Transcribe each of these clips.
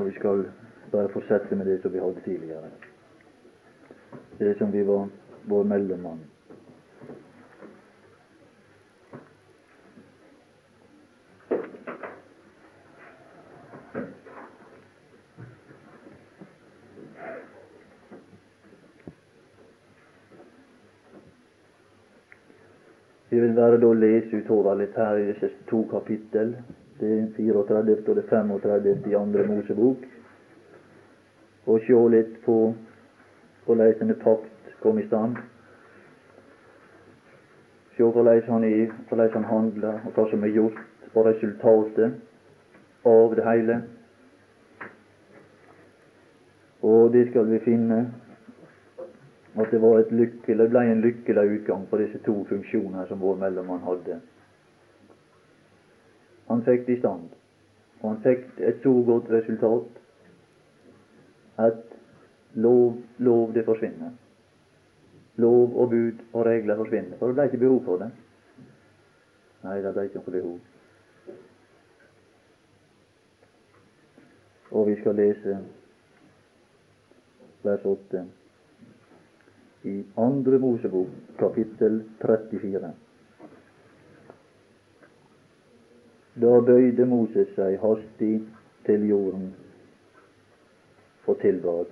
Og vi skal bare fortsette med det som vi hadde tidligere. Det som vi var vår mellommann. Vi vil være da lese utover litt her i disse to kapittel. Det 34. og det 35. i Andre Mosebok. Og se litt på hvordan denne pakt kom i stand. Se hvordan han er, hvordan han handler, og hva som er gjort, og resultatet av det hele. Og det skal vi finne at det var et lykkelig, ble en lykkelig utgang på disse to funksjoner som vår mellommann hadde. Han fikk det i stand, og han fikk et så godt resultat at lov, lov det forsvinner. Lov og bud og regler forsvinner, for det ble ikke behov for det. Nei, det ble ikke noe behov. Og vi skal lese vers 8 i Andre Mosebok, kapittel 34. Da bøyde Moses seg hastig til jorden for tilbad.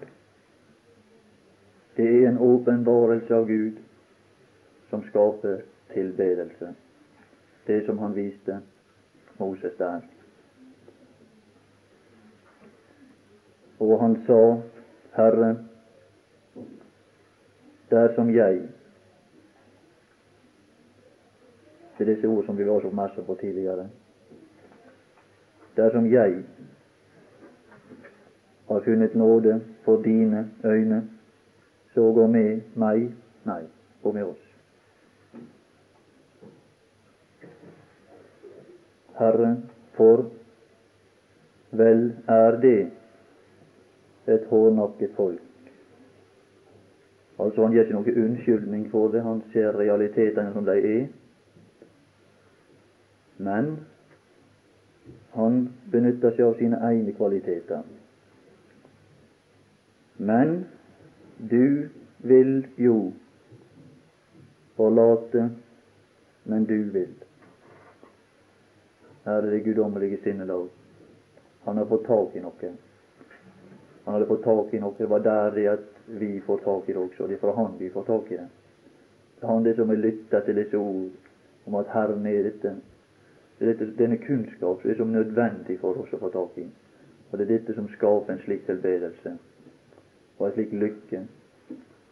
Det er en åpenbarelse av Gud som skaper tilbedelse, det som han viste Moses der. Og han sa, Herre, dersom jeg Det er disse ord som vi var så oppmerksomme på tidligere. Dersom jeg har funnet nåde for dine øyne, så gå med meg Nei, og med oss. Herre, for vel er det et hårnakket folk Altså, han gir ikke noen unnskyldning for det, han ser realitetene som de er. Men han benytter seg av sine egne kvaliteter. Men du vil jo forlate, men du vil. Her er det guddommelige sinnelag. Han har fått tak i noe. Han hadde fått tak i noe. Det var der at vi får tak i det også. Det er fra Han vi får tak i det. Det er Han det som har lytta til disse ord om at Herren er dette. Denne kunnskap som er som nødvendig for oss å få tak i. Og det er dette som skaper en slik tilbedelse og en slik lykke.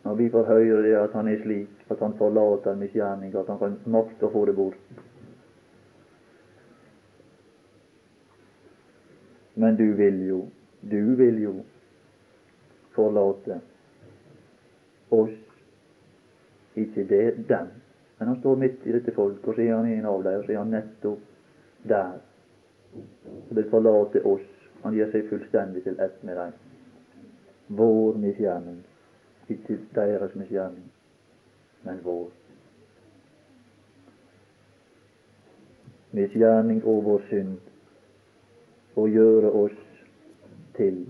Når vi får høre det at Han er slik, at Han forlater misgjerning, at Han kan makte å få det bort. Men du vil jo, du vil jo forlate oss, ikke det, dem. Men han står midt i dette folk, og så er han en av dem, og så er han nettopp der. Og vil forlate oss. Han gir seg fullstendig til ett med dem. Vår misgjerning, ikke deres misgjerning, men vår. Misgjerning og vår synd, å gjøre oss til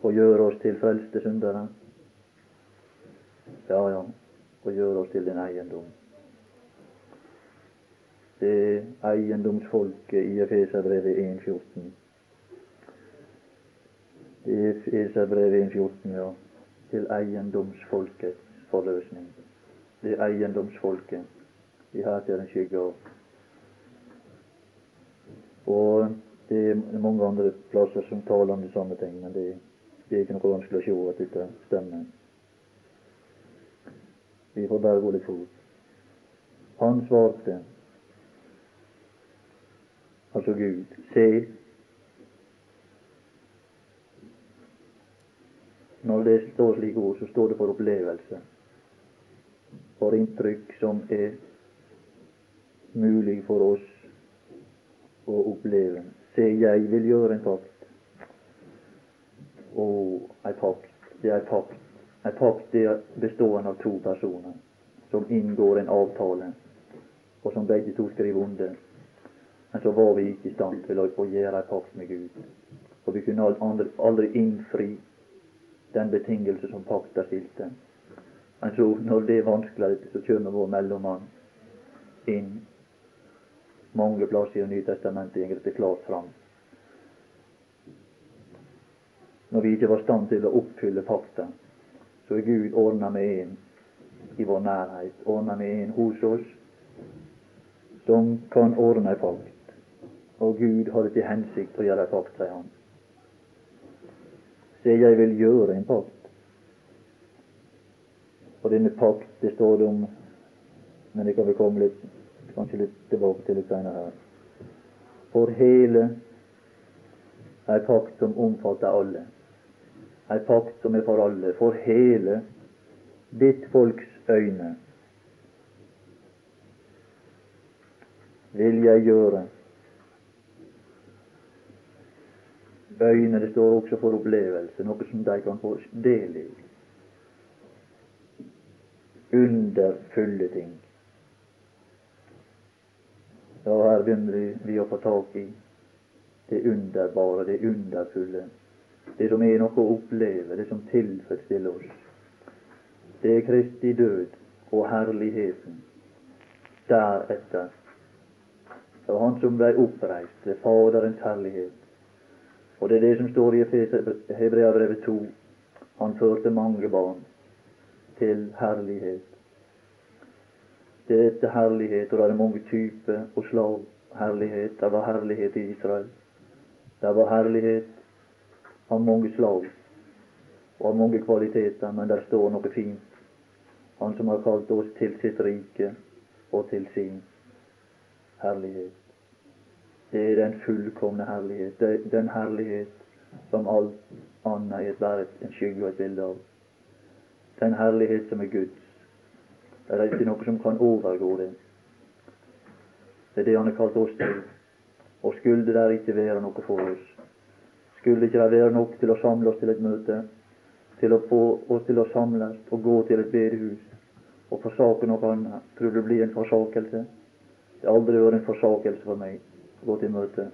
og gjøre oss til frelste syndere. Ja, ja, og gjøre oss til din eiendom. Det eiendomsfolket i Efeserbrevet 1.14. I Efeserbrevet 1.14, ja. Til eiendomsfolkets forløsning. Det eiendomsfolket vi har til en skygge av. Og det er mange andre plasser som taler om de samme ting, men det er det er ikke noe vanskelig å se at dette stemmer. Vi får bare gå litt fort. Han svarte, altså Gud, se Når det står slike ord, så står det for opplevelse, for inntrykk som er mulig for oss å oppleve. Se, jeg vil gjøre en pakt og ei pakt. Det er ei pakt. Ei pakt er bestående av to personer som inngår en avtale, og som begge to skriver under. Men så var vi ikke i stand til å, få gjøre en pakt med Gud. Og vi kunne aldri, aldri innfri den betingelse som pakta stilte. Men så, når det er vanskelig, så kommer vår mellommann inn. Mange plasser i Nytestamentet går det klart fram. Når vi ikke var i stand til å oppfylle pakta, så er Gud ordna med en i vår nærhet, ordna med en hos oss, som kan ordne ei pakt. Og Gud hadde til hensikt å gjøre ei pakt, sier han. Se, jeg vil gjøre en pakt. Og denne pakt, det står det om Men det kan vi komme litt, kanskje litt tilbake til litt senere her. For hele ei pakt som omfatter alle. Ei pakt som er for alle. For hele ditt folks øyne vil jeg gjøre. Øyne, det står også for opplevelse, noe som de kan få del i. Underfulle ting. Ja, her begynner vi å få tak i det underbare, det underfulle. Det som er noe å oppleve, det som tilfredsstiller oss. Det er Kristi død og herligheten deretter. Det var han som ble oppreist Faderens herlighet. Og det er det som står i Hebreabrevet 2. Han førte mange barn til herlighet. Det er etter herlighet, og det er mange typer og slag herlighet. Det var herlighet i Israel. Det var herlighet av mange slag og av mange kvaliteter, men der står noe fint. Han som har kalt oss til sitt rike og til sin herlighet. Det er den fullkomne herlighet. Er den herlighet som alt annet er bare en skygge og et bilde av. Den herlighet som er Guds. Det er ikke noe som kan overgå det. Det er det Han har kalt oss til. Og skulle det der ikke være noe for oss, skulle ikke det være nok til å samle oss til et møte, til å få oss til å samles og gå til et bedehus og forsake noe annet, tror du det blir en forsakelse? Det har aldri vært en forsakelse for meg gå til møte.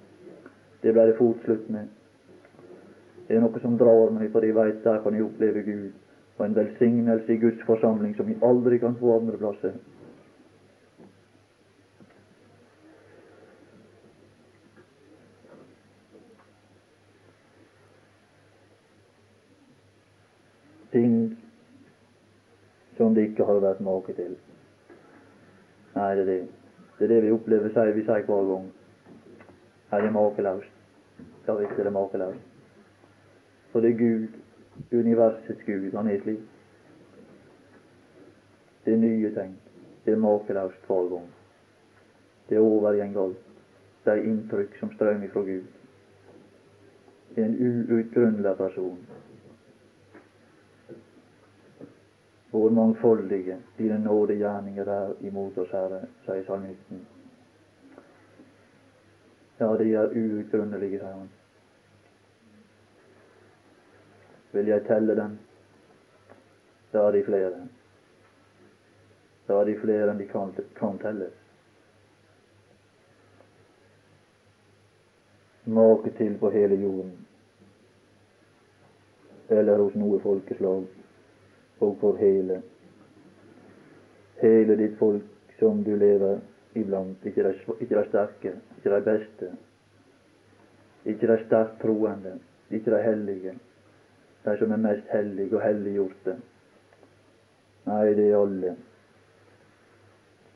Det ble det fort slutt med. Det er noe som drar meg, for jeg veit der kan jeg oppleve Gud, og en velsignelse i Guds forsamling som jeg aldri kan få andre plasser. ting som det ikke har vært make til. Nei, det er det. Det er det vi opplever, sier vi sier hver gang. Er det makeløst? Ja visst er det makeløst. For det er Gud, universets Gud, han er slik. Det er nye ting. Det er makeløst hver gang. Det er alt. Det er inntrykk som strømmer fra Gud. Det er en uutgrunnelig person. Hvor mangfoldige dine nådegjerninger er imot oss, Herre, sier salmisten. Ja, de er uutgrunnelige, sier han. Vil jeg telle dem, de flere. Er de flere enn de kan, kan telles. Make til på hele jorden, eller hos noe folkeslag og for hele hele ditt folk som du lever iblant. Ikke de, ikke de sterke, ikke de beste, ikke de sterkt troende, ikke de hellige, de som er mest hellige og helliggjorte. Nei, det er alle.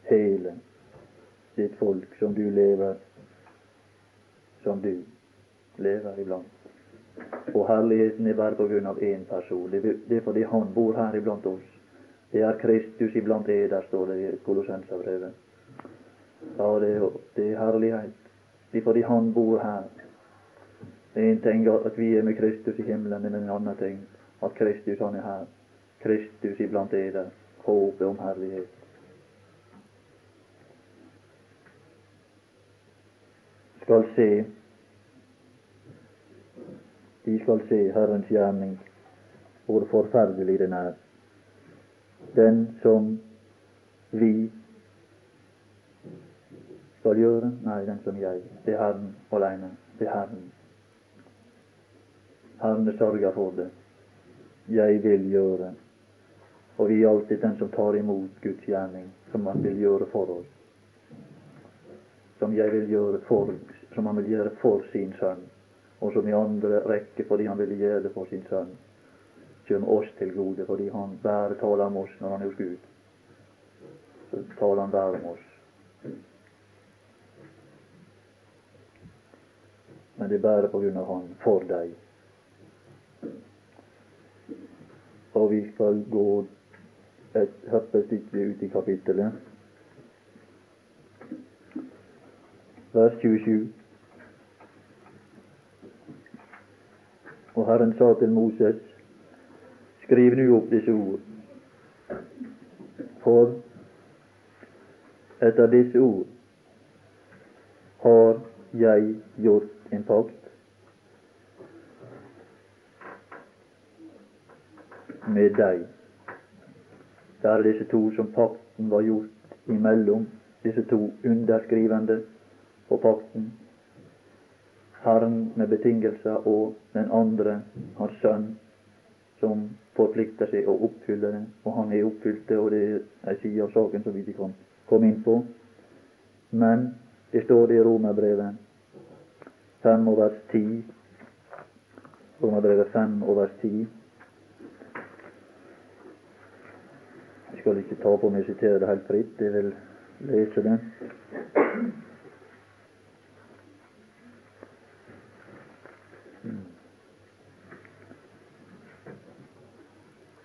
Hele ditt folk som du lever som du lever iblant. Og herligheten er bare på grunn av én person. Det er fordi Han bor her iblant oss. Det er Kristus iblant eder, står det i Kolossenserbrevet. Ja, det er, det er herlighet. Er fordi Han bor her. Det er en ting at vi er med Kristus i himmelen, men en annen ting at Kristus han er her. Kristus iblant eder. Håpet om herlighet. Skal se de skal se Herrens gjerning, hvor forferdelig den er. Den som vi skal gjøre? Nei, den som jeg. Det er Herren alene. Det er Herren. Herren sørger for det. Jeg vil gjøre. Og vi er alltid den som tar imot Guds gjerning, som Han vil gjøre for oss. Som jeg vil gjøre for, som Han vil gjøre for sin sønn, og som i andre rekke fordi Han ville gjøre det for sin sønn, kommer oss til gode fordi Han bare taler om oss når Han er hos Gud. Så taler Han bare om oss. Men det er bare på grunn av Han for deg. Og vi skal gå et hoppestykke ut i kapittelet. Vers 27. Og Herren sa til Moses, skriv nu opp disse ord. For etter disse ord har jeg gjort pakt med deg. Det er disse to som pakten var gjort imellom, disse to underskrivende på pakten. Herren med betingelser og den andre, hans sønn, som forplikter seg å oppfylle det. Og han er oppfylt det, og det er ei side av saken som vi ikke kan komme inn på. Men det står det i Romerbrevet 5 og vers 10. Romerbrevet 5 og vers 10. Jeg skal ikke ta på meg å sitere det helt fritt, jeg vil lese det.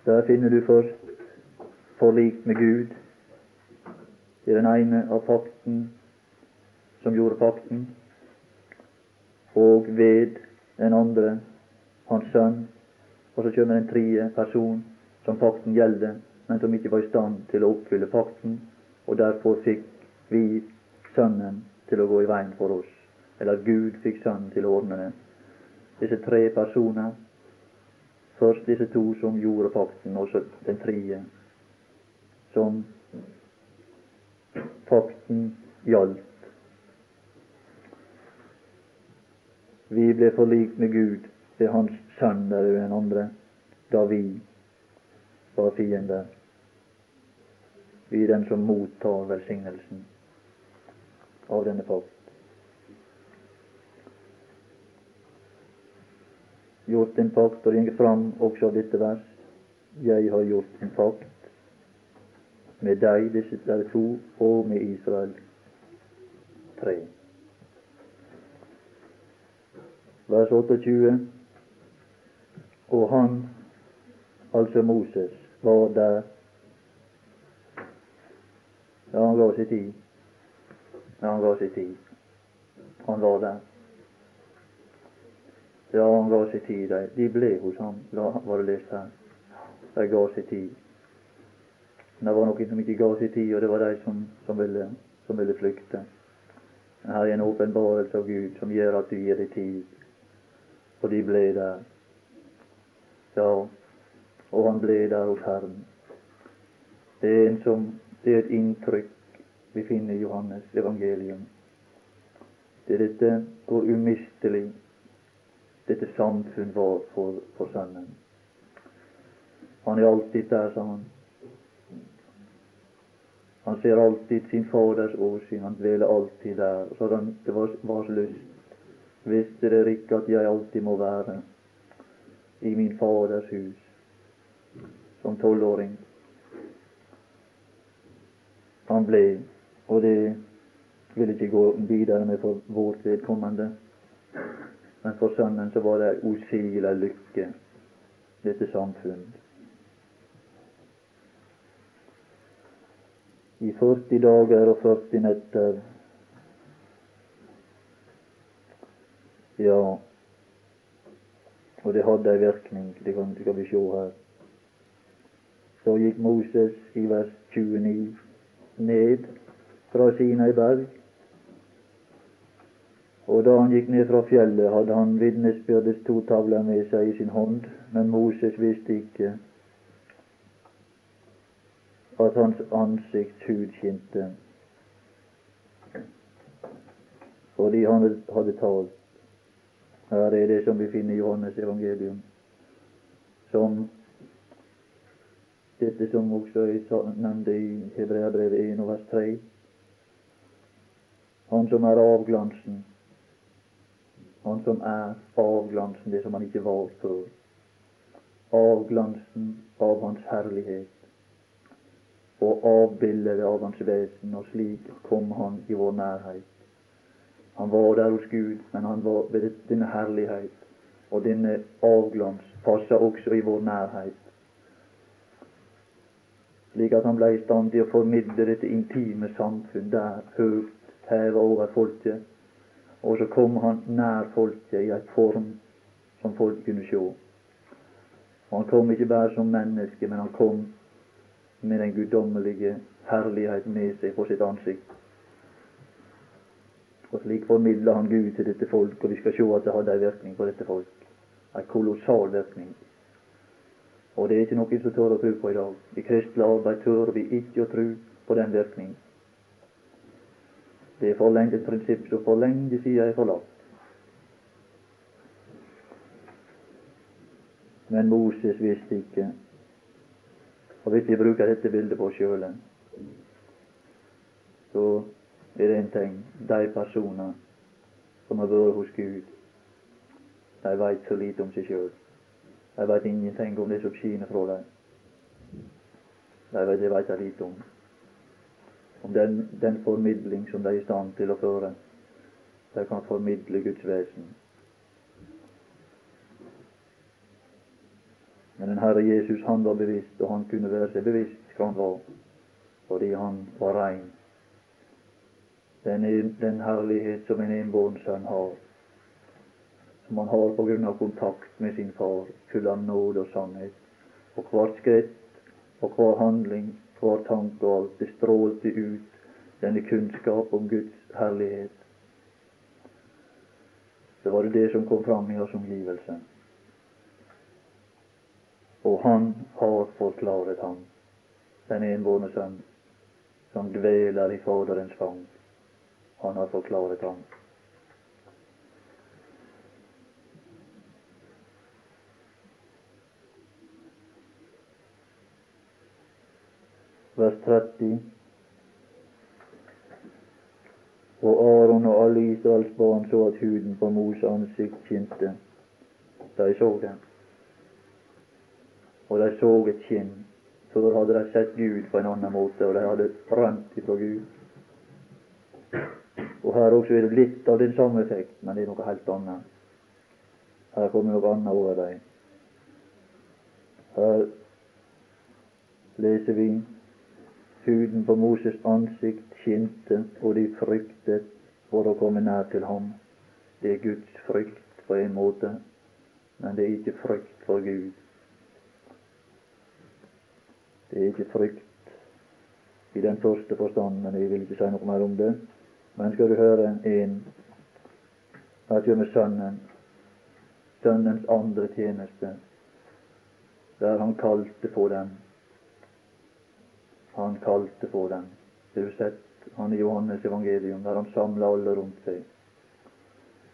Der finner du først forlikt med Gud. Er den ene av pakten som gjorde pakten, og ved den andre hans sønn. Og så kommer den tredje person som pakten gjelder, men som ikke var i stand til å oppfylle pakten, og derfor fikk vi Sønnen til å gå i veien for oss. Eller Gud fikk Sønnen til å ordne det. Disse tre personer Først disse to som gjorde pakten, og så den tredje som pakten gjaldt. Vi ble forlikt med Gud ved Hans Sønn der den andre, da vi var fiender. Vi er den som mottar velsignelsen av denne pakt. gjort en pakt, og det går fram også av dette vers. Jeg har gjort en pakt med deg, disse der to, og med Israel tre. Vers 28. Og han, altså Moses, var der. Ja, han ga seg tid. Ja, han ga seg tid. Han var der. Ja, han ga seg tid. De, ble hos ham, var det lest her. De ga seg tid. Men det var noen som ikke ga seg tid, og det var de som, som, ville, som ville, flykte. Men her er en åpenbarelse av Gud som gjør at du gir deg tid. Og de ble der. Ja, og han ble der hos Herren. Det er, som, det er et inntrykk vi finner i Johannes evangelium. Det er dette hvor umistelig dette samfunn var for, for Sønnen. Han er alltid der, sa han. Han ser alltid sin Faders åsyn, han dveler alltid der. Så han, det var, var lyst. Visste dere ikke at jeg alltid må være i min Faders hus som tolvåring? Han ble, og det vil ikke gå videre med for vårt vedkommende. Men for sønnen så var det usigelig lykke, dette samfunn. I 40 dager og 40 netter Ja, og det hadde ei virkning, det kan, det vi se her. Så gikk Moses i vers 29 ned fra Sinai berg og da han gikk ned fra fjellet, hadde han vitnesbyrdets to tavler med seg i sin hånd, men Moses visste ikke at hans ansiktshud skinte. fordi han hadde talt. Her er det som vi finner i Johannes evangelium, som dette som også er nevnt i Hebreabrevet 1 og vers 3. Han som er avglansen, han som er avglansen, det som han ikke var før. Avglansen av hans herlighet og avbildet av hans vesen, og slik kom han i vår nærhet. Han var der hos Gud, men han var ved denne herlighet og denne avglans passa også i vår nærhet. Slik at han ble i stand til å formidle dette intime samfunn der høyt hevet over folket. Og så kom han nær folket i en form som folk kunne se. Og han kom ikke bare som menneske, men han kom med den guddommelige herlighet med seg på sitt ansikt. Og slik formidler han Gud til dette folk, og vi skal se at det hadde en virkning på dette folk. En kolossal virkning. Og det er ikke noen som tør å tro på i dag. I kristelig arbeid tør vi ikke å tro på den virkning. Det er for lenge et prinsipp som for lenge siden er forlatt. Men Moses visste ikke. Og hvis vi bruker dette bildet på oss sjøl, så er det en ting. De personer som har vært hos Gud, de veit så lite om seg sjøl. De veit ingenting om det som skiner fra dem. De vet, det veit lite om. Om den, den formidling som de er i stand til å føre. De kan formidle Guds vesen. Men den Herre Jesus han var bevisst, og han kunne være seg bevisst hva han var, fordi han var rein den, den herlighet som en enbåren sønn har, som han har på grunn av kontakt med sin far, full av nåde og sannhet. Og hvert skritt og hver handling, hver tanke og alt, det strålte ut denne kunnskap om Guds herlighet. Så var det det som kom fram i oss omgivelse. Og han har forklaret ham, den enbårne sønn, som dveler i Faderens fang han har forklaret ham. Vers 30. Og Aron og alle Israels barn så at huden på Mos ansikt skinte. De så det. Og de så et skinn. Før hadde de sett Gud på en annen måte, og de hadde rømt ifra Gud. Og her også er det litt av den samme effekt, men det er noe helt annet. Her kommer noe annet over dem. Her leser vi huden på Moses ansikt skinte, og de fryktet for å komme nær til ham. Det er Guds frykt på en måte, men det er ikke frykt for Gud. Det er ikke frykt i den første forstand, men jeg vil ikke si noe mer om det. Men skal du høre en her med Sønnen, Sønnens andre tjeneste, der han kalte på dem. Han kalte på dem. Det har du sett han i Johannes evangelium, der han samla alle rundt seg.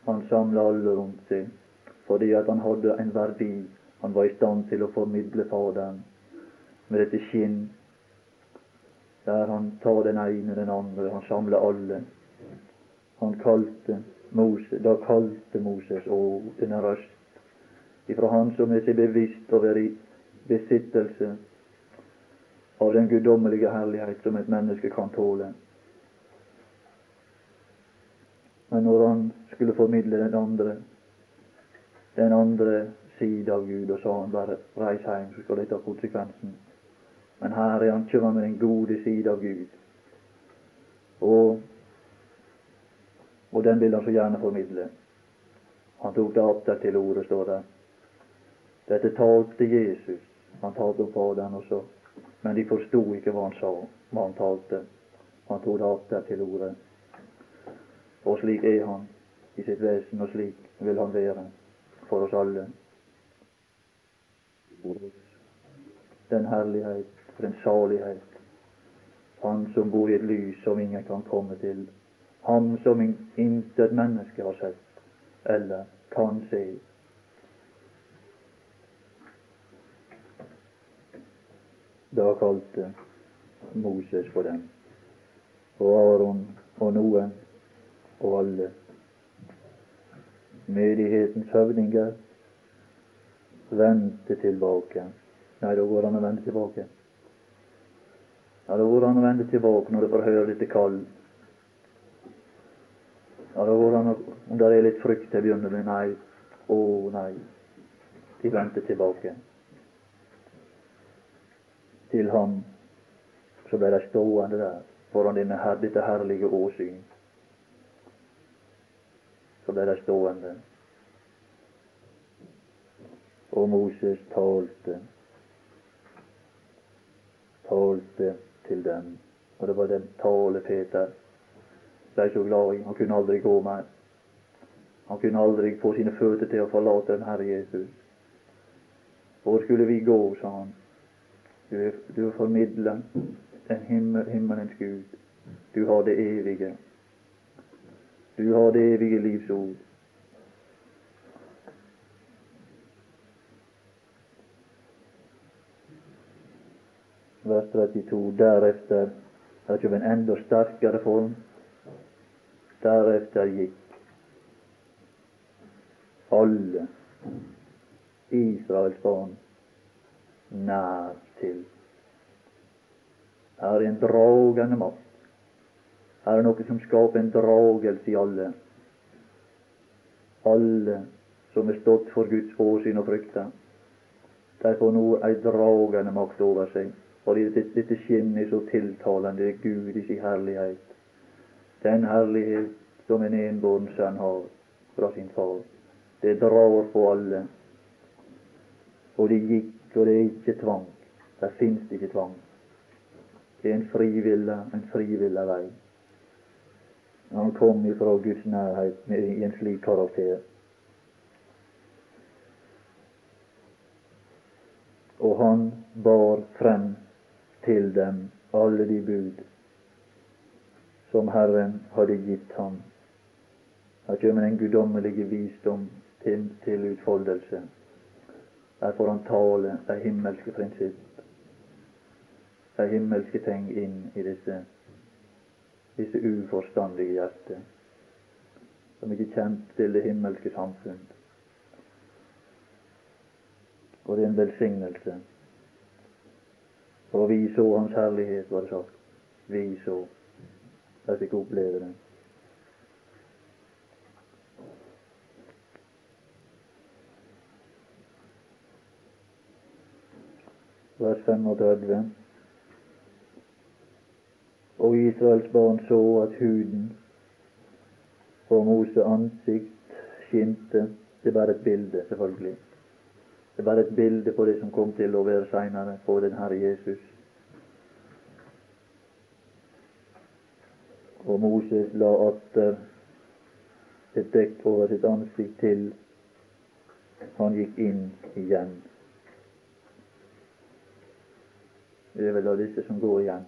Han samla alle rundt seg fordi at han hadde en verdi. Han var i stand til å formidle Faderen med dette skinn, der han tar den ene den andre, han samler alle han kalte Moses, da kalte Moses å denne røst ifra Han som er seg bevisst å være i besittelse av den guddommelige herlighet som et menneske kan tåle. Men når han skulle formidle den andre den andre side av Gud, og sa han bare 'reis hjem, så skal dette ha konsekvensen'. Men her er han kommet med den gode side av Gud. Og og den vil han så gjerne formidle. Han tok det atter til ordet, står det. Dette talte Jesus. Han talte om Faderen også. Men de forsto ikke hva han sa, hva han talte. Han tok det atter til ordet. Og slik er han i sitt vesen, og slik vil han være for oss alle. Den herlighet, den salighet, han som bor i et lys som ingen kan komme til, ham som intet menneske har sett eller kan se. Da kalte Moses på dem, og Aron og Noen og alle menighetens høvdinger vendte tilbake. Nei, da går han og vender tilbake. Ja, da går han og vender tilbake når du får høre dette kall. Ja, da går det an Om det er litt frykt til å begynne med Nei. Å, nei. De vendte tilbake. Til ham. Så ble de stående der foran denne, dette herlige åsyn. Så ble de stående. Og Moses talte, talte til dem. Og det var den tale Peter ble så glad i. Han kunne aldri gå mer. Han kunne aldri få sine føtter til å forlate den Herre Jesus. Hvor skulle vi gå, sa han. Du er, du er formidler den himmel, himmelens Gud. Du har det evige. Du har det evige livs ord. vers 32. Deretter det kommer en enda sterkere form. Deretter gikk alle Israels barn nær til. Her er en dragende makt. Her er noe som skaper en dragelse i alle. Alle som er stått for Guds åsyn og frykta, de får nå ei dragende makt over seg. Fordi dette, dette skinn er så tiltalende. Det er Gud i sin herlighet. Den herlighet som en enbåren sønn har fra sin far. Det drar på alle. Og det gikk, og det er ikke tvang. Der fins ikke tvang. Det er en frivillig, en frivillig vei. Han kom ifra Guds nærhet med, i en slik karakter. Og han bar frem til dem alle de bud som Herren hadde gitt ham. Her kommer den guddommelige visdom til, til utfoldelse. Der får han tale de himmelske prinsipp, de himmelske ting inn i disse, disse uforstandige hjerter, som ikke er kjent til det himmelske samfunn. Og det er en velsignelse. For vi så Hans herlighet, var det sagt. Vi så. Jeg fikk oppleve det. Vers 35. Og Israels barn så at huden på Mose ansikt skinte. Det er bare et bilde, selvfølgelig. Det er bare et bilde på det som kom til å være seinere, på den Herre Jesus. Og Moses la atter et dekk over sitt ansikt til han gikk inn igjen. Det er vel av disse som går igjen.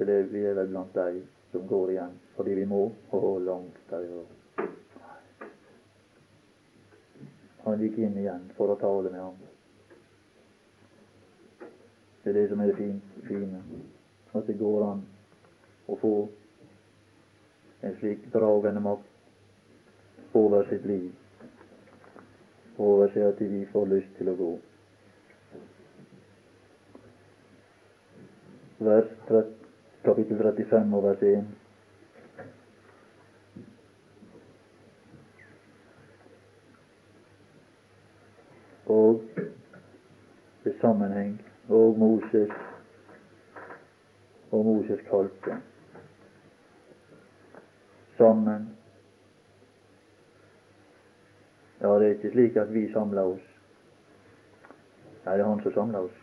Eller Vi er vel blant de som går igjen fordi vi må, og langt var. Han gikk inn igjen for å tale med ham. Det er det som er det fine, at det går an å få en slik dragende makt over sitt liv, over seg at vi får lyst til å gå. Vers 30, kapittel 35 og vers 1. og i sammenheng og Moses og Moses kalte sammen. Ja, det er ikke slik at vi samler oss. Nei, det er Han som samler oss.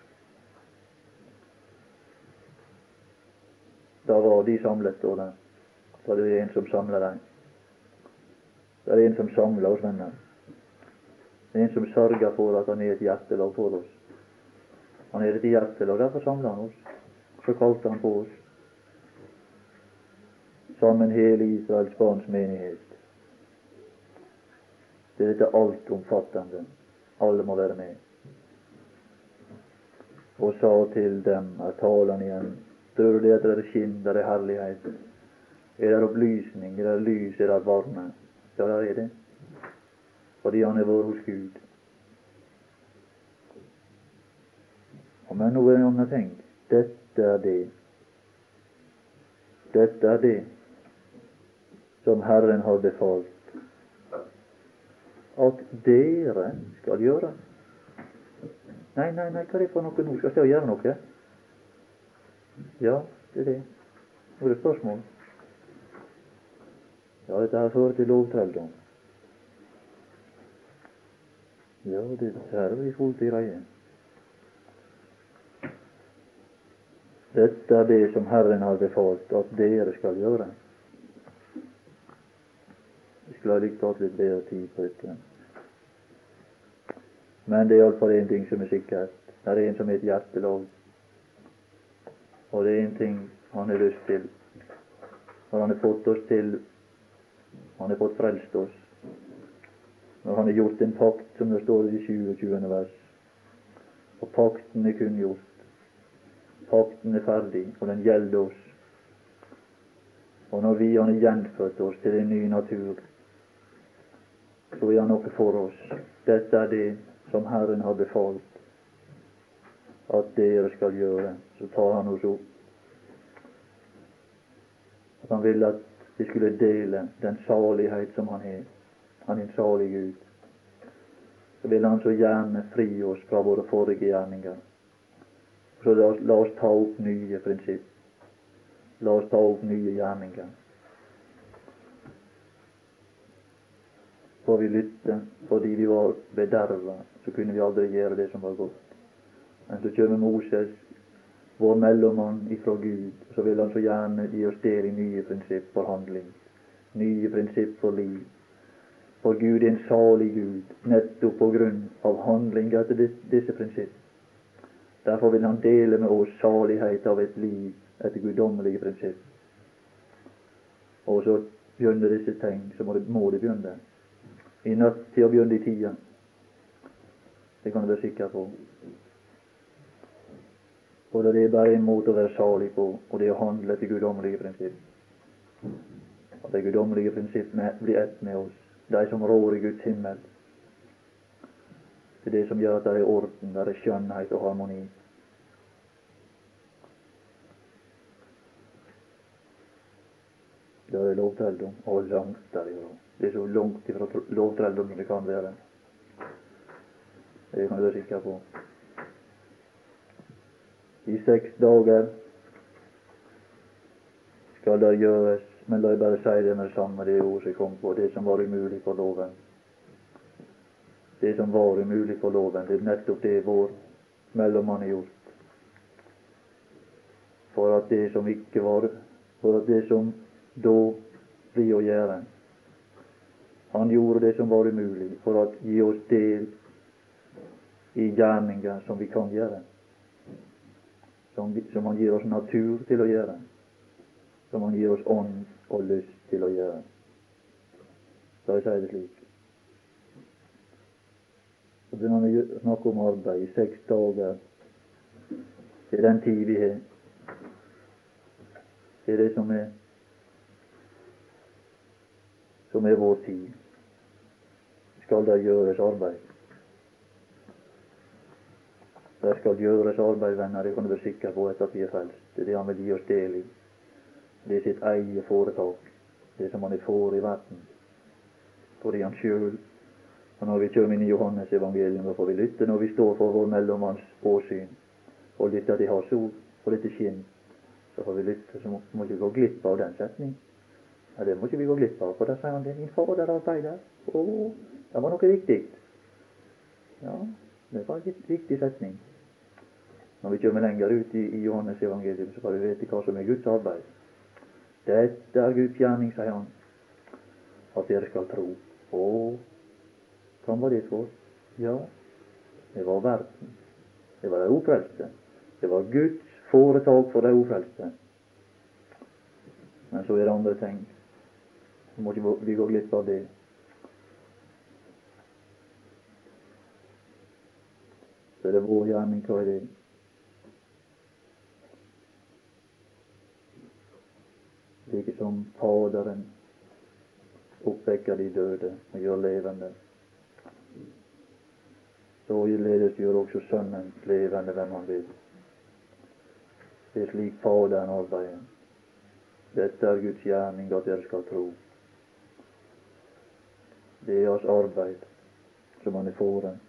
Da var de samlet, står det. Da er det en som samler dem. Det er en som samler oss venner. Det er en som sørger for at han er et hjertelag for oss. Han er et hjertelag, derfor samler han oss. Så kalte han på oss. Sammen hele Israels barns menighet. Det er dette altomfattende. Alle må være med. Og sa til dem, er talen igjen, tror du det er skinn, det er herlighet? Er det opplysning, er det lys, er det varme? Ja, det er det. Fordi han har vært hos Gud. Og Men nå er en annen ting. Dette er det. Dette er det som Herren har befalt at dere skal gjøre. Nei, nei, nei, hva er det for noe nå? Skal jeg gjøre noe? Ja, det er det. Nå er det spørsmål. Ja, dette her fører til lovtrelldom. Ja, det her er i fullt i reie. Dette er det som Herren har befalt at dere skal gjøre. Skulle ha likt hatt litt bedre tid på dette. Men det er iallfall én ting som er sikkert. Det er en som heter hjertelov. Og det er en ting han har lyst til. Når han har fått oss til Han har fått frelst oss. Når han har gjort en pakt, som det står i 27. vers. Og pakten er kunngjort. Pakten er ferdig, og den gjelder oss. Og når vi har gjenfødt oss til en ny natur, så er han noe for oss. Dette er det som Herren har befalt at dere skal gjøre. Så tar han oss opp. At han ville at vi skulle dele den salighet som han har. Han er en salig Gud. Så vil han så gjerne fri oss fra våre forrige gjerninger. Så la oss, la oss ta opp nye prinsipp. La oss ta opp nye gjerninger. Får vi lytte fordi vi var bederva, så kunne vi aldri gjøre det som var godt. Men så kommer Moses, vår mellommann ifra Gud, så vil han så gjerne gi oss del i nye prinsipp for handling. Nye prinsipp for liv. For Gud er en salig Gud, nettopp på grunn av handling etter disse prinsipp. Derfor vil han dele med oss salighet av et liv etter guddommelige prinsipp. Og så begynner disse ting, så må det, må det begynne. I natt til å begynne i tida. Det kan du være sikker på. Og det er bare måte å være salig på, og det er å handle etter guddommelige prinsipp. At de guddommelige prinsipp blir ett med oss, de som rår i Guds himmel. Det er det som gjør at det er orden, det er skjønnhet og harmoni. Det er lovtrelldom, og langt derifra. Det er så langt ifra lovtrelldom som det kan være. Det kan du være sikker på. I seks dager skal det gjøres, men la meg bare si det med det samme, det ordet som kom på, det som var umulig for loven. Det som var umulig for loven, det er nettopp det vår mellommann har gjort. For at det som ikke var For at det som da blir å gjøre Han gjorde det som var umulig, for å gi oss del i gjerninger som vi kan gjøre. Som, som Han gir oss natur til å gjøre. Som Han gir oss ånd og lyst til å gjøre. Da jeg sier det slik. Så begynner vi å snakke om arbeid i seks dager. Det er den tid vi har. Det er det som er som er vår tid. Skal det gjøres arbeid? Det skal gjøres arbeid, venner, det kan du være sikker på etter at vi er frelst. Det er det Han vil gi oss del i. Det er sitt eget foretak, det som Han er for i verden. Fordi Han sjøl og når vi kommer inn i Johannes evangelium, da får vi lytte når vi står for vår mellommanns åsyn, og lytte til Hans ord og dette skinn. Så får vi lytte, så må, må ikke gå glipp av den setning. Ja, det må ikke vi gå glipp av, for da sier han det min fader arbeider. Å, det var noe viktig. Ja, det var en viktig setning. Når vi kommer lenger ut i, i Johannes evangelium, så får vi vite hva som er Guds arbeid. Dette er Guds gjerning, sier han, at dere skal tro. Å, hva var det for? Ja, det var verden. Det var de ufrelste. Det var Guds foretak for de ufrelste. Men så er det andre ting. Så må ikke vi gå glipp av det. Så er vår gjerning. Hva er det? Like som Faderen oppvekker de døde og gjør levende. Således gjør også Sønnen levende hvem han vil. Det er slik Faderen arbeider. Dette er Guds gjerning, at dere skal tro. Det er hans arbeid som han er foran,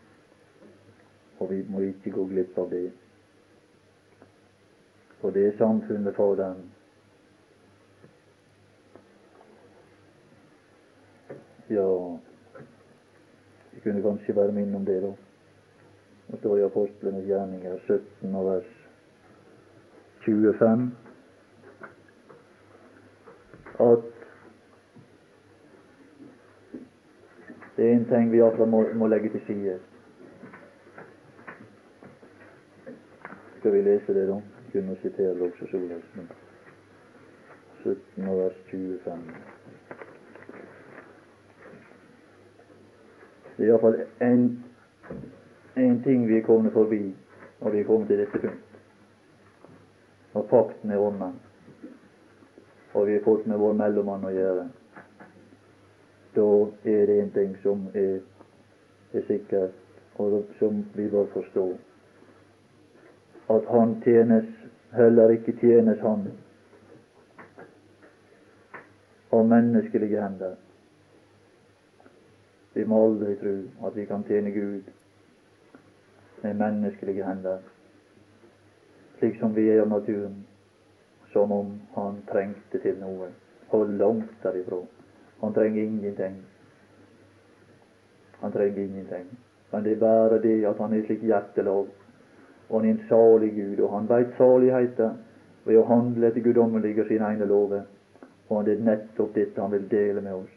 og vi må ikke gå glipp av det. Og det er samfunnet Faderen Ja, vi kunne kanskje være med innom det, da. Det står i Apostlenes gjerninger 17 og vers 25 at det er en ting vi iallfall må, må legge til side. Skal vi lese det, da? Kunne sitere det også Solhelsen. 17 og vers 25. Det er iallfall en, ting vi er kommet forbi når vi er kommet til dette punkt. Når pakten er ånden, og vi har fått med vår mellommann å gjøre, da er det en ting som er, er sikkert, og som vi bør forstå. At han tjenes, heller ikke tjenes han av menneskelige hender. Vi må aldri tro at vi kan tjene Gud med menneskelige hender, slik som vi er av naturen, som om han trengte til noe. Hold langt derifra. Han trenger ingenting. Han trenger ingenting. Men det er bare det at han er slik hjertelag, og han er en salig Gud, og han veit saligheten ved å handle etter guddommelige og sine egne lover. Og det er nettopp dette han vil dele med oss.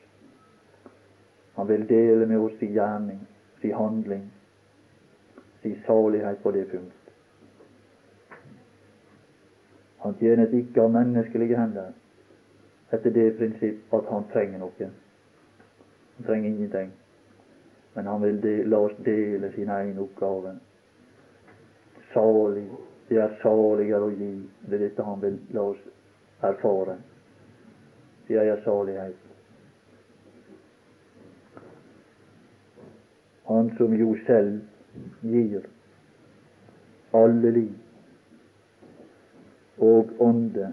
Han vil dele med oss sin gjerning, sin handling, sin salighet på det punkt. Han tjenes ikke av menneskelige hender etter det prinsipp at han trenger noe. Han trenger ingenting. Men han vil de, la oss dele sin egen oppgave. Salig. Det er saligere å gi. Det er dette han vil la oss erfare. Det er salighet. Han som jo selv gir alle liv og ånde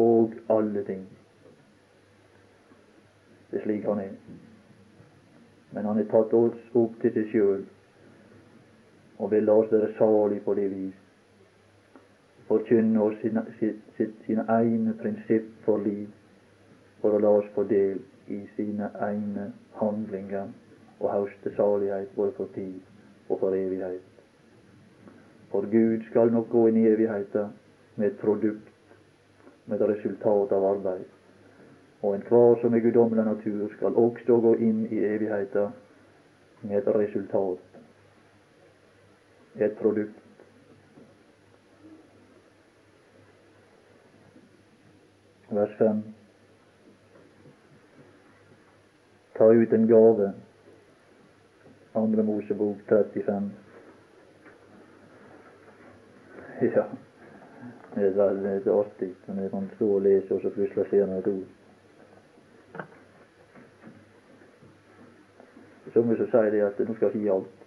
og alle ting. Det er slik han er. Men han har tatt oss opp til seg sjøl og vil la oss være salig på det vis. Forkynne oss sine, sine egne prinsipp for liv, for å la oss få del i sine egne handlinger og høste salighet både for tid og for evighet. For Gud skal nok gå inn i evigheten med et produkt, med et resultat av arbeid. Og enhver som er guddommelig natur, skal også gå inn i evigheten med et resultat, et produkt. Vers 5. Ta ut en gave andre Mosebok 35. Ja, det er veldig artig når jeg kan stå og lese, og så plutselig ser jeg et ord. Som sier det at nå skal jeg gi alt.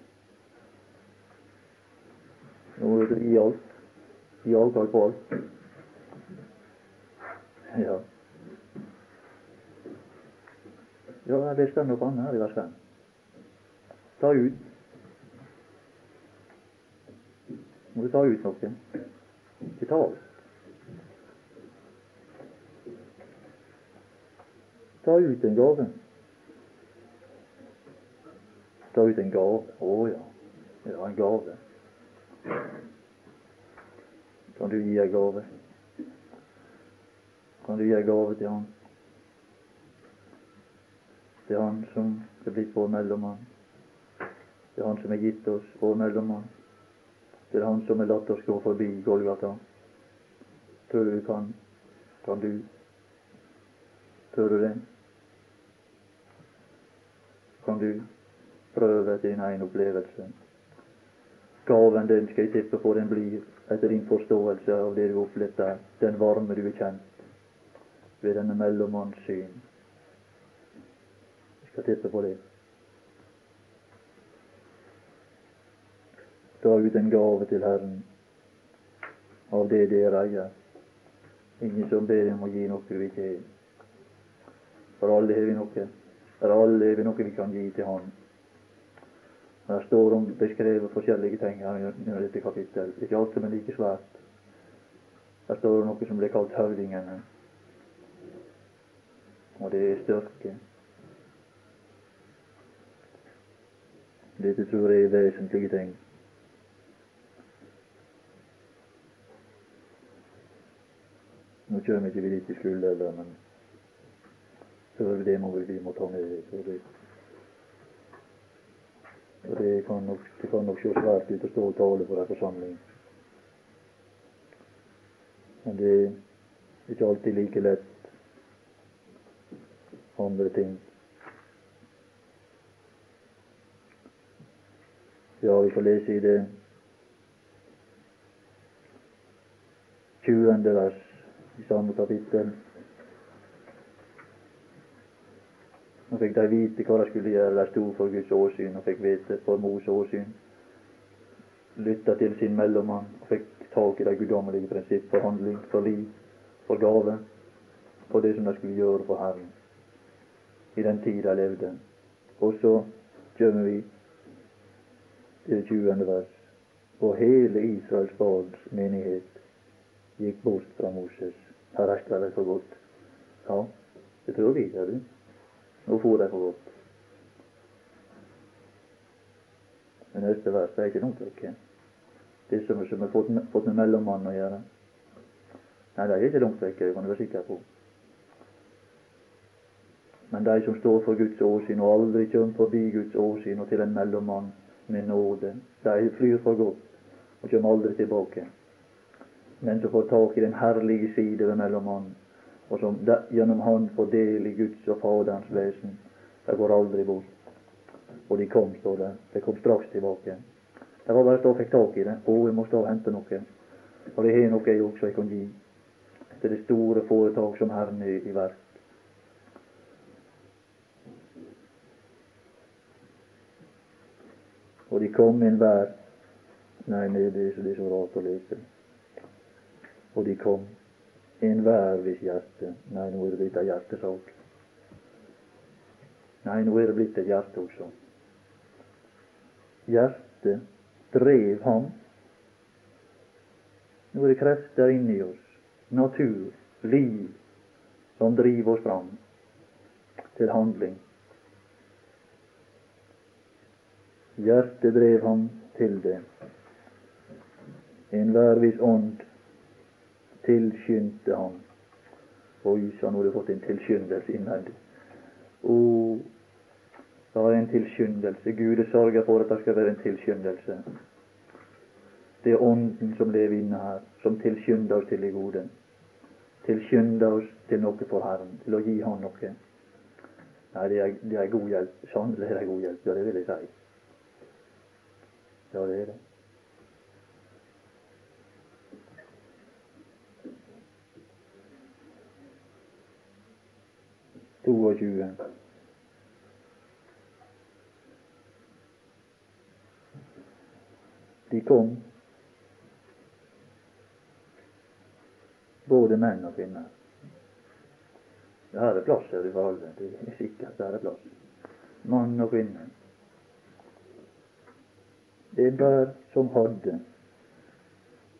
Nå må du gi alt. Gi avkall på alt. Ja. Ja, det står noe annet her i vers 5 ta ut. Må du ta ut noe. Ikke ta alt. Ta ut en gave. Ta ut en gave. Å oh, ja. Ja, en gave. Kan du gi en gave? Kan du gi en gave til Han? Til Han som er blitt vår mellommann? Det er Han som har gitt oss vår mellommann. Det er Han som har latt oss gå forbi Golgata. Tror du kan, kan du Tør du det? Kan du prøve din egen opplevelse? Gaven den skal jeg tippe på den blir etter din forståelse av det du opplevde der, den varme du er kjent ved denne mellommanns syn. Jeg skal tippe på det. Ta ut en gave til Herren av det dere eier. Ingen som ber om å gi noe du ikke har. For alle har vi noe. For alle har vi noe vi kan gi til Han. Det står om beskrevet forskjellige ting her i dette kapittel. Ikke alt som er like svært. Her står det noe som blir kalt høvdingene. Og det er styrke. Dette tror jeg er vesentlige ting. Nå kommer ikke vi dit vi skulle, men før det må vi, vi må ta med det. Og det kan nok, det kan nok se svært ut å stå og tale for en forsamling. Men det er ikke alltid like lett. Andre ting. Ja, vi får lese i det tjuende vers i samme kapittel. Nå fikk de vite hva de skulle gjøre. De sto for Guds åsyn og fikk vite for Mos åsyn. Lytta til sin mellommann og fikk tak i de guddommelige prinsipp for handling, for liv, for gave, for det som de skulle gjøre for Herren i den tid de levde. Og så kommer vi til det 20. vers. Og hele Israels barns menighet gikk bort fra Moses. Her rester de for godt. Ja, det tror vi, ser du. Nå for de for godt. Det neste verset er ikke noe vekke. Det som, som har fått, fått med mellommannen å gjøre. Nei, de er ikke langt vekke, det kan du være sikker på. Men de som står for Guds åsyn og aldri kommer forbi Guds åsyn og til en mellommann med nåde, de flyr for godt og kommer aldri tilbake. Men som får tak i den herlige side ved mellommannen, og som gjennom Han får del i Guds og Faderens vesen. De går aldri bort. Og de kom, står det. De kom straks tilbake. Det var bare stå og fikk tak i det. Å, jeg må stå og hente noe. Og det har noe jeg også jeg kan gi til det store foretak som Herren er i verk. Og de kom inn hver Nei, det er så rart å lese. Og de kom enhver hvis hjerte Nei, nå er det blitt ei hjertesak. Nei, nå er det blitt et hjerte også. Hjertet drev ham. Nå er det krefter inni oss, natur, liv, som driver oss fram til handling. Hjertet drev ham til det. Enhver viss ånd tilskyndte han. Nå har du fått en tilskyndelse innvendig. O, det var en tilskyndelse. Gud er sørger for at det skal være en tilskyndelse. Det er Ånden som lever inne her, som tilskynder oss til det gode. Tilskynder oss til noe for Herren, til å gi Han noe. Nei, det er, det er god hjelp. Sannelig er det god hjelp. Ja, det vil jeg si. Ja, det er det. 22. De kom, både menn og kvinner. Her er plass her for alle. Det er sikkert her er plass. Mann og kvinne. Det er bare som hadde.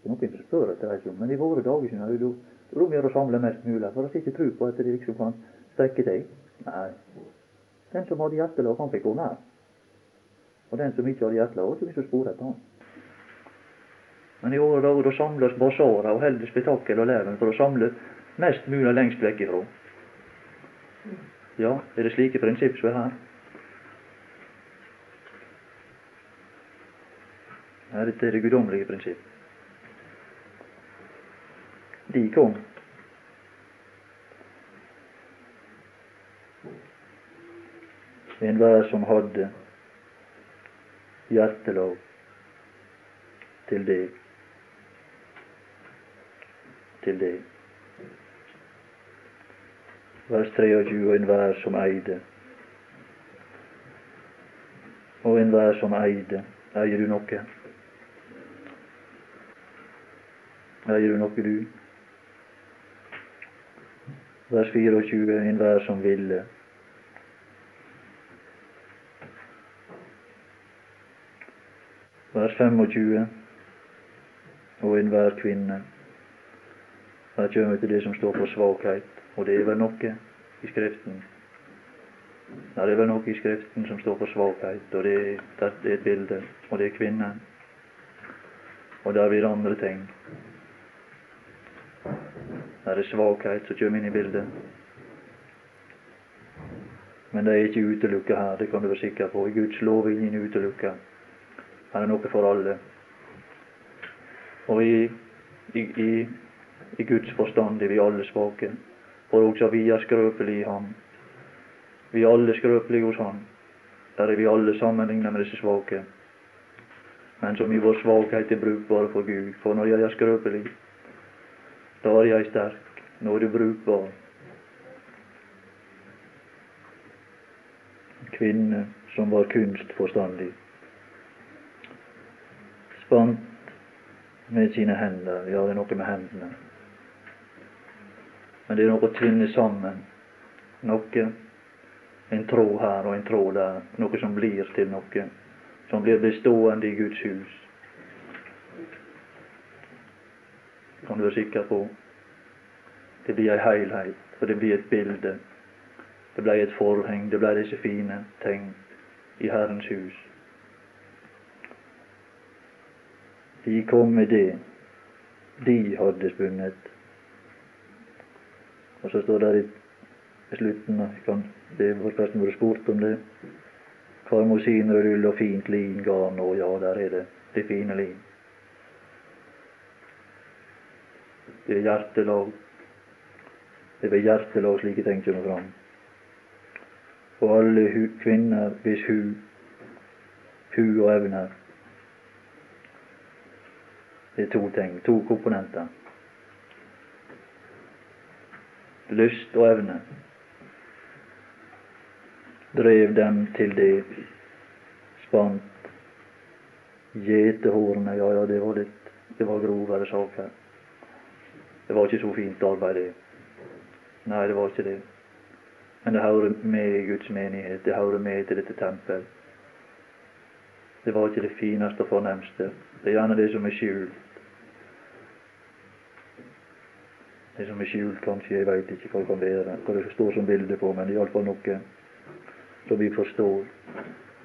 Det er noen som spør etter det, men i våre dager er det om å gjøre å samle mest mulig, for å ikke tro på at det liksom kan strekke seg? Nei. Den som hadde hjertelov, han fikk gå nær. Og den som ikke hadde hjertelov, hadde ikke så spor etter han. Men i våre dager da samles basarer og holder spetakkel og leven for å samle mest mulig lengst vekk ifra. Ja, er det slike prinsipp som er her? Dette er det guddommelige prinsipp. De kom enhver som hadde hjertelov til det. Til det. Vers 23, enhver som eide. Og enhver som eide. Eier du noe? Eier du noe, du? Vers 24, enhver som ville. Vers 25, og enhver kvinne. Her kommer vi til det som står for svakhet, og det er vel noe i Skriften. Ja, det er vel noe i Skriften som står for svakhet, og det er, det er et bilde, og det er kvinnen. Og der blir det andre ting. Der er svakhet som kommer inn i bildet. Men det er ikke utelukka her, det kan du være sikker på. I Guds lov er ingen utelukka. Her er noe for alle. Og i, i, i, i Guds forstand er vi alle svake. For også vi er skrøpelige i Ham. Vi er alle skrøpelige hos Han. Der er vi alle sammenlignet med disse svake. Men som i vår svakhet er brukbare for Gud. For når jeg er skrøpelig, da er jeg sterk. Nå er du brukbar. Kvinne som var kunstforstandig. Spant med sine hender. Er noe med hendene. Men det er noe å tvinne sammen. Noe En tråd her og en tråd der. Noe som blir til noe. Som blir bestående i Guds hus. Kan du være sikker på. Det blir ei heilheit, for det blir et bilde. Det blei et forheng, det blei disse fine ting i Herrens hus. De kom med det de hadde spunnet. Og så står det i slutten kan, Det var forresten vært spurt om det. Karmosinrull og fint lin, garn og ja, der er det. Det fine lin. Det er hjertelag. Det er ved hjertelag slike ting kommer fram. Og alle kvinner hvis hu, hu og evner det er to ting, to komponenter. Lyst og evne drev dem til det. Spant gjetehornet, ja, ja, det var litt det var grovere saker. Det var ikke så fint arbeid, det. Nei, det var ikke det. Men det hører med i Guds menighet. Det hører med til dette tempel. Det var ikke det fineste og fornemste. Det er gjerne det som er skjult. Det som er skjult, kanskje, jeg veit ikke hva det kan være, hva det står som bilde på, men iallfall noe som vi forstår.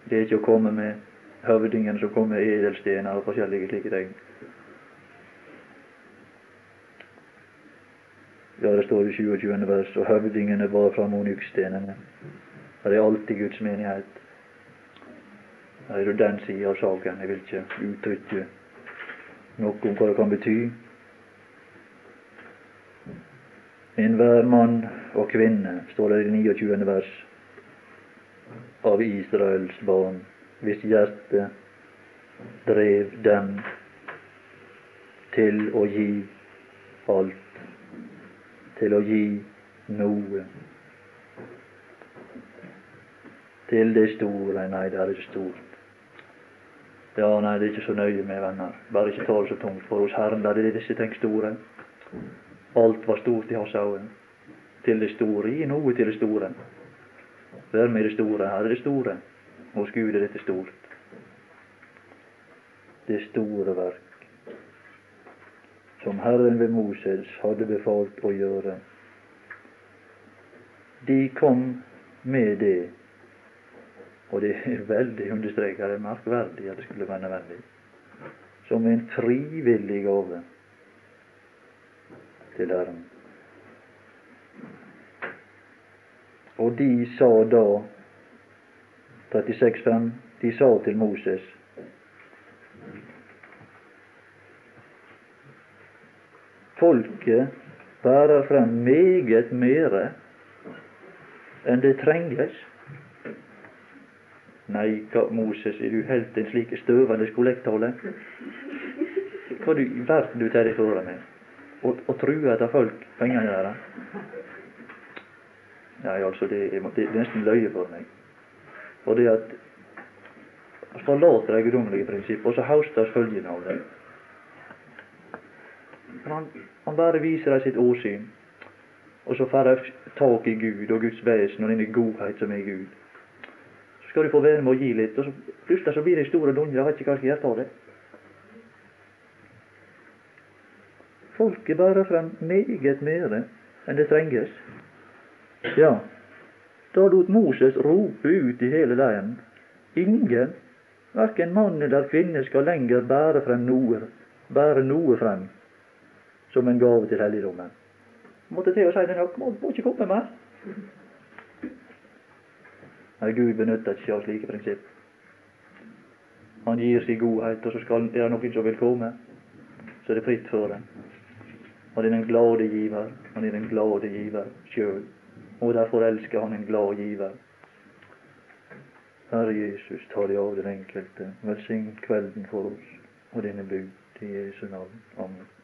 Det er ikke å komme med høvdingen som kommer med edelstener og forskjellige slike ting. Ja, det står i 27. vers, og høvdingene bar fram onykkstenene. Det er alltid Guds menighet. Det er jo den sida av saken. Jeg vil ikke uttrykke noe om hva det kan bety. Enhver mann og kvinne, står det i 29. vers, av Israels barn, hvis hjerte drev dem til å gi alt, til å gi noe. Til det store Nei, det er ikke stort. Ja, nei, det er ikke så nøye med venner. Bare ikke ta det så tungt. For hos Herren der er disse ting store. Alt var stort i hans øyne. Til det store. Gi noe til det store. Vær med det store. Her er det store. Hos Gud er dette stort. Det store verk som Herren ved Moses hadde befalt å gjøre. De kom med det, og det er veldig understreket, det er merkverdig at det skulle være nødvendig, som en frivillig gave til Herren. Og de sa da 36,5 De sa til Moses Folket bærer frem meget mere enn det trenges. Nei, hva, Moses, er du helt en slik støvende skolektale Hva du, verden du tar deg for med? Og, og true etter folk pengene deres? Nei, altså, det er, det er nesten løye for meg. For det at forlater det guddommelige prinsippet, og så haustes følgene av det. Han, han bare viser deg sitt åsyn, og så får de tak i Gud og Guds vesen og denne godhet som er Gud. Så skal du få være med å gi litt, og så plutselig så blir det store dunjer. Jeg vet ikke hva jeg skal gjøre av det. Folket bærer frem meget mer enn det trenges. Ja, da lot Moses rope ut i hele leiren. Ingen, verken mann eller kvinne, skal lenger bære frem noe, bære noe frem som en gave til helligdommen. Måtte til å si det nok, må, må ikke komme mer. Nei, Gud benytter ikke av slike prinsipp. Han gir sin godhet, og så skal, er det noen som vil komme, så er det fritt for dem. Han er den glade giver. Han er den glade giver sjøl. Og derfor elsker han en glad giver. Herre Jesus, ta deg av den enkelte. Velsign kvelden for oss og denne bud. I Jesu navn. Amen.